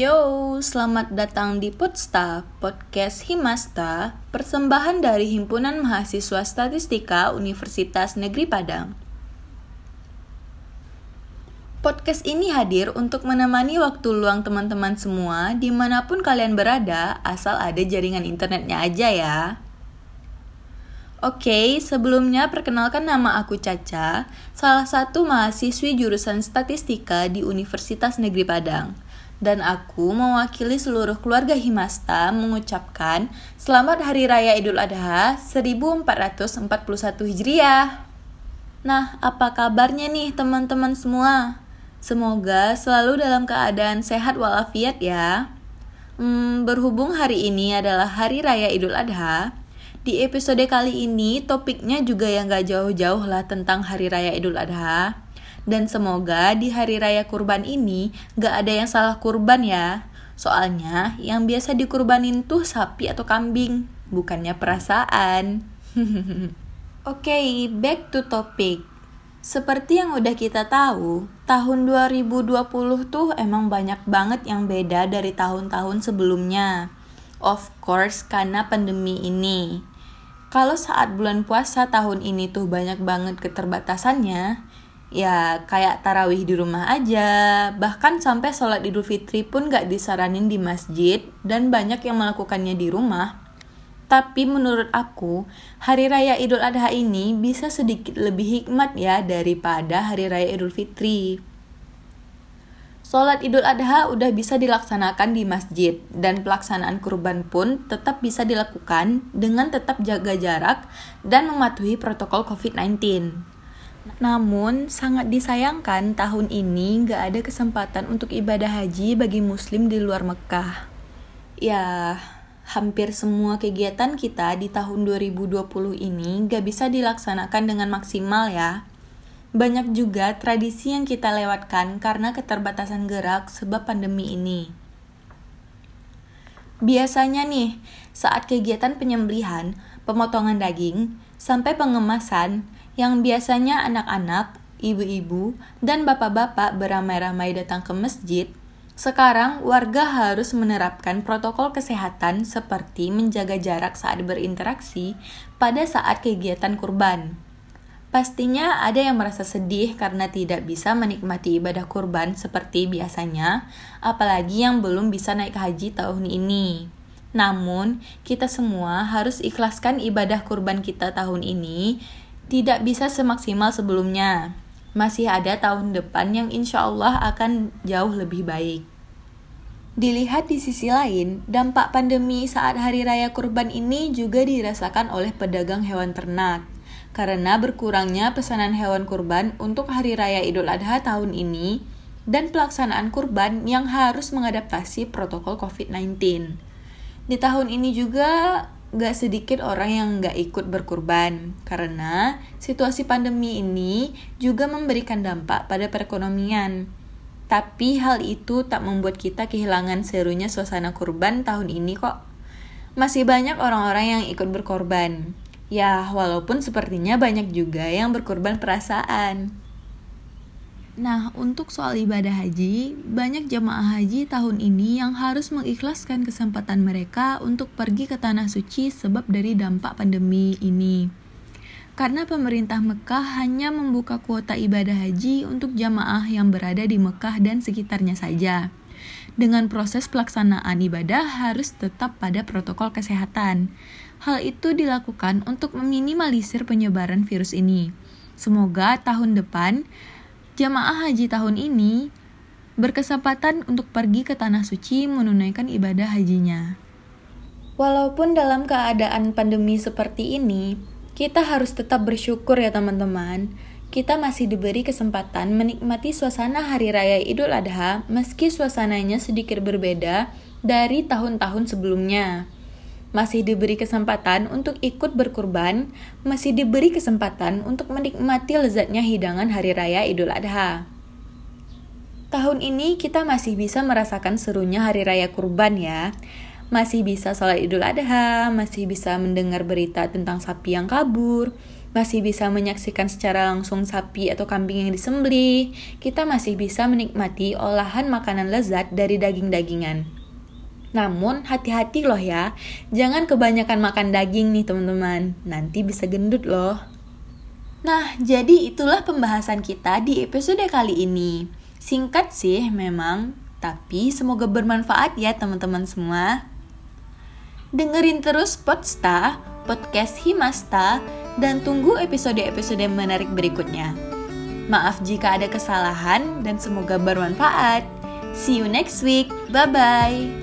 Yo, selamat datang di Podsta, podcast Himasta, persembahan dari Himpunan Mahasiswa Statistika Universitas Negeri Padang. Podcast ini hadir untuk menemani waktu luang teman-teman semua di mana pun kalian berada, asal ada jaringan internetnya aja ya. Oke, sebelumnya perkenalkan nama aku Caca, salah satu mahasiswi jurusan Statistika di Universitas Negeri Padang dan aku mewakili seluruh keluarga Himasta mengucapkan Selamat Hari Raya Idul Adha 1441 Hijriah. Nah, apa kabarnya nih teman-teman semua? Semoga selalu dalam keadaan sehat walafiat ya. Hmm, berhubung hari ini adalah Hari Raya Idul Adha, di episode kali ini topiknya juga yang gak jauh-jauh lah tentang Hari Raya Idul Adha. Dan semoga di hari raya kurban ini gak ada yang salah kurban ya. Soalnya yang biasa dikurbanin tuh sapi atau kambing, bukannya perasaan. Oke, okay, back to topic. Seperti yang udah kita tahu, tahun 2020 tuh emang banyak banget yang beda dari tahun-tahun sebelumnya. Of course, karena pandemi ini. Kalau saat bulan puasa tahun ini tuh banyak banget keterbatasannya, ya kayak tarawih di rumah aja bahkan sampai sholat idul fitri pun gak disaranin di masjid dan banyak yang melakukannya di rumah tapi menurut aku, hari raya Idul Adha ini bisa sedikit lebih hikmat ya daripada hari raya Idul Fitri. Sholat Idul Adha udah bisa dilaksanakan di masjid dan pelaksanaan kurban pun tetap bisa dilakukan dengan tetap jaga jarak dan mematuhi protokol COVID-19. Namun, sangat disayangkan tahun ini nggak ada kesempatan untuk ibadah haji bagi muslim di luar Mekah. Ya, hampir semua kegiatan kita di tahun 2020 ini nggak bisa dilaksanakan dengan maksimal ya. Banyak juga tradisi yang kita lewatkan karena keterbatasan gerak sebab pandemi ini. Biasanya nih, saat kegiatan penyembelihan, pemotongan daging, sampai pengemasan, yang biasanya anak-anak, ibu-ibu, dan bapak-bapak beramai-ramai datang ke masjid, sekarang warga harus menerapkan protokol kesehatan seperti menjaga jarak saat berinteraksi pada saat kegiatan kurban. Pastinya ada yang merasa sedih karena tidak bisa menikmati ibadah kurban seperti biasanya, apalagi yang belum bisa naik haji tahun ini. Namun, kita semua harus ikhlaskan ibadah kurban kita tahun ini tidak bisa semaksimal sebelumnya. Masih ada tahun depan yang insya Allah akan jauh lebih baik. Dilihat di sisi lain, dampak pandemi saat hari raya kurban ini juga dirasakan oleh pedagang hewan ternak. Karena berkurangnya pesanan hewan kurban untuk hari raya Idul Adha tahun ini dan pelaksanaan kurban yang harus mengadaptasi protokol COVID-19. Di tahun ini juga gak sedikit orang yang gak ikut berkurban karena situasi pandemi ini juga memberikan dampak pada perekonomian. Tapi hal itu tak membuat kita kehilangan serunya suasana kurban tahun ini kok. Masih banyak orang-orang yang ikut berkorban. Ya, walaupun sepertinya banyak juga yang berkorban perasaan. Nah, untuk soal ibadah haji, banyak jamaah haji tahun ini yang harus mengikhlaskan kesempatan mereka untuk pergi ke tanah suci sebab dari dampak pandemi ini. Karena pemerintah Mekah hanya membuka kuota ibadah haji untuk jamaah yang berada di Mekah dan sekitarnya saja. Dengan proses pelaksanaan ibadah harus tetap pada protokol kesehatan. Hal itu dilakukan untuk meminimalisir penyebaran virus ini. Semoga tahun depan Jamaah haji tahun ini berkesempatan untuk pergi ke tanah suci menunaikan ibadah hajinya. Walaupun dalam keadaan pandemi seperti ini, kita harus tetap bersyukur ya teman-teman. Kita masih diberi kesempatan menikmati suasana Hari Raya Idul Adha meski suasananya sedikit berbeda dari tahun-tahun sebelumnya masih diberi kesempatan untuk ikut berkurban, masih diberi kesempatan untuk menikmati lezatnya hidangan hari raya Idul Adha. Tahun ini kita masih bisa merasakan serunya hari raya kurban ya. Masih bisa sholat Idul Adha, masih bisa mendengar berita tentang sapi yang kabur, masih bisa menyaksikan secara langsung sapi atau kambing yang disembelih, kita masih bisa menikmati olahan makanan lezat dari daging-dagingan. Namun hati-hati loh ya, jangan kebanyakan makan daging nih teman-teman, nanti bisa gendut loh. Nah, jadi itulah pembahasan kita di episode kali ini. Singkat sih memang, tapi semoga bermanfaat ya teman-teman semua. Dengerin terus Podsta, podcast Himasta, dan tunggu episode-episode menarik berikutnya. Maaf jika ada kesalahan dan semoga bermanfaat. See you next week. Bye bye.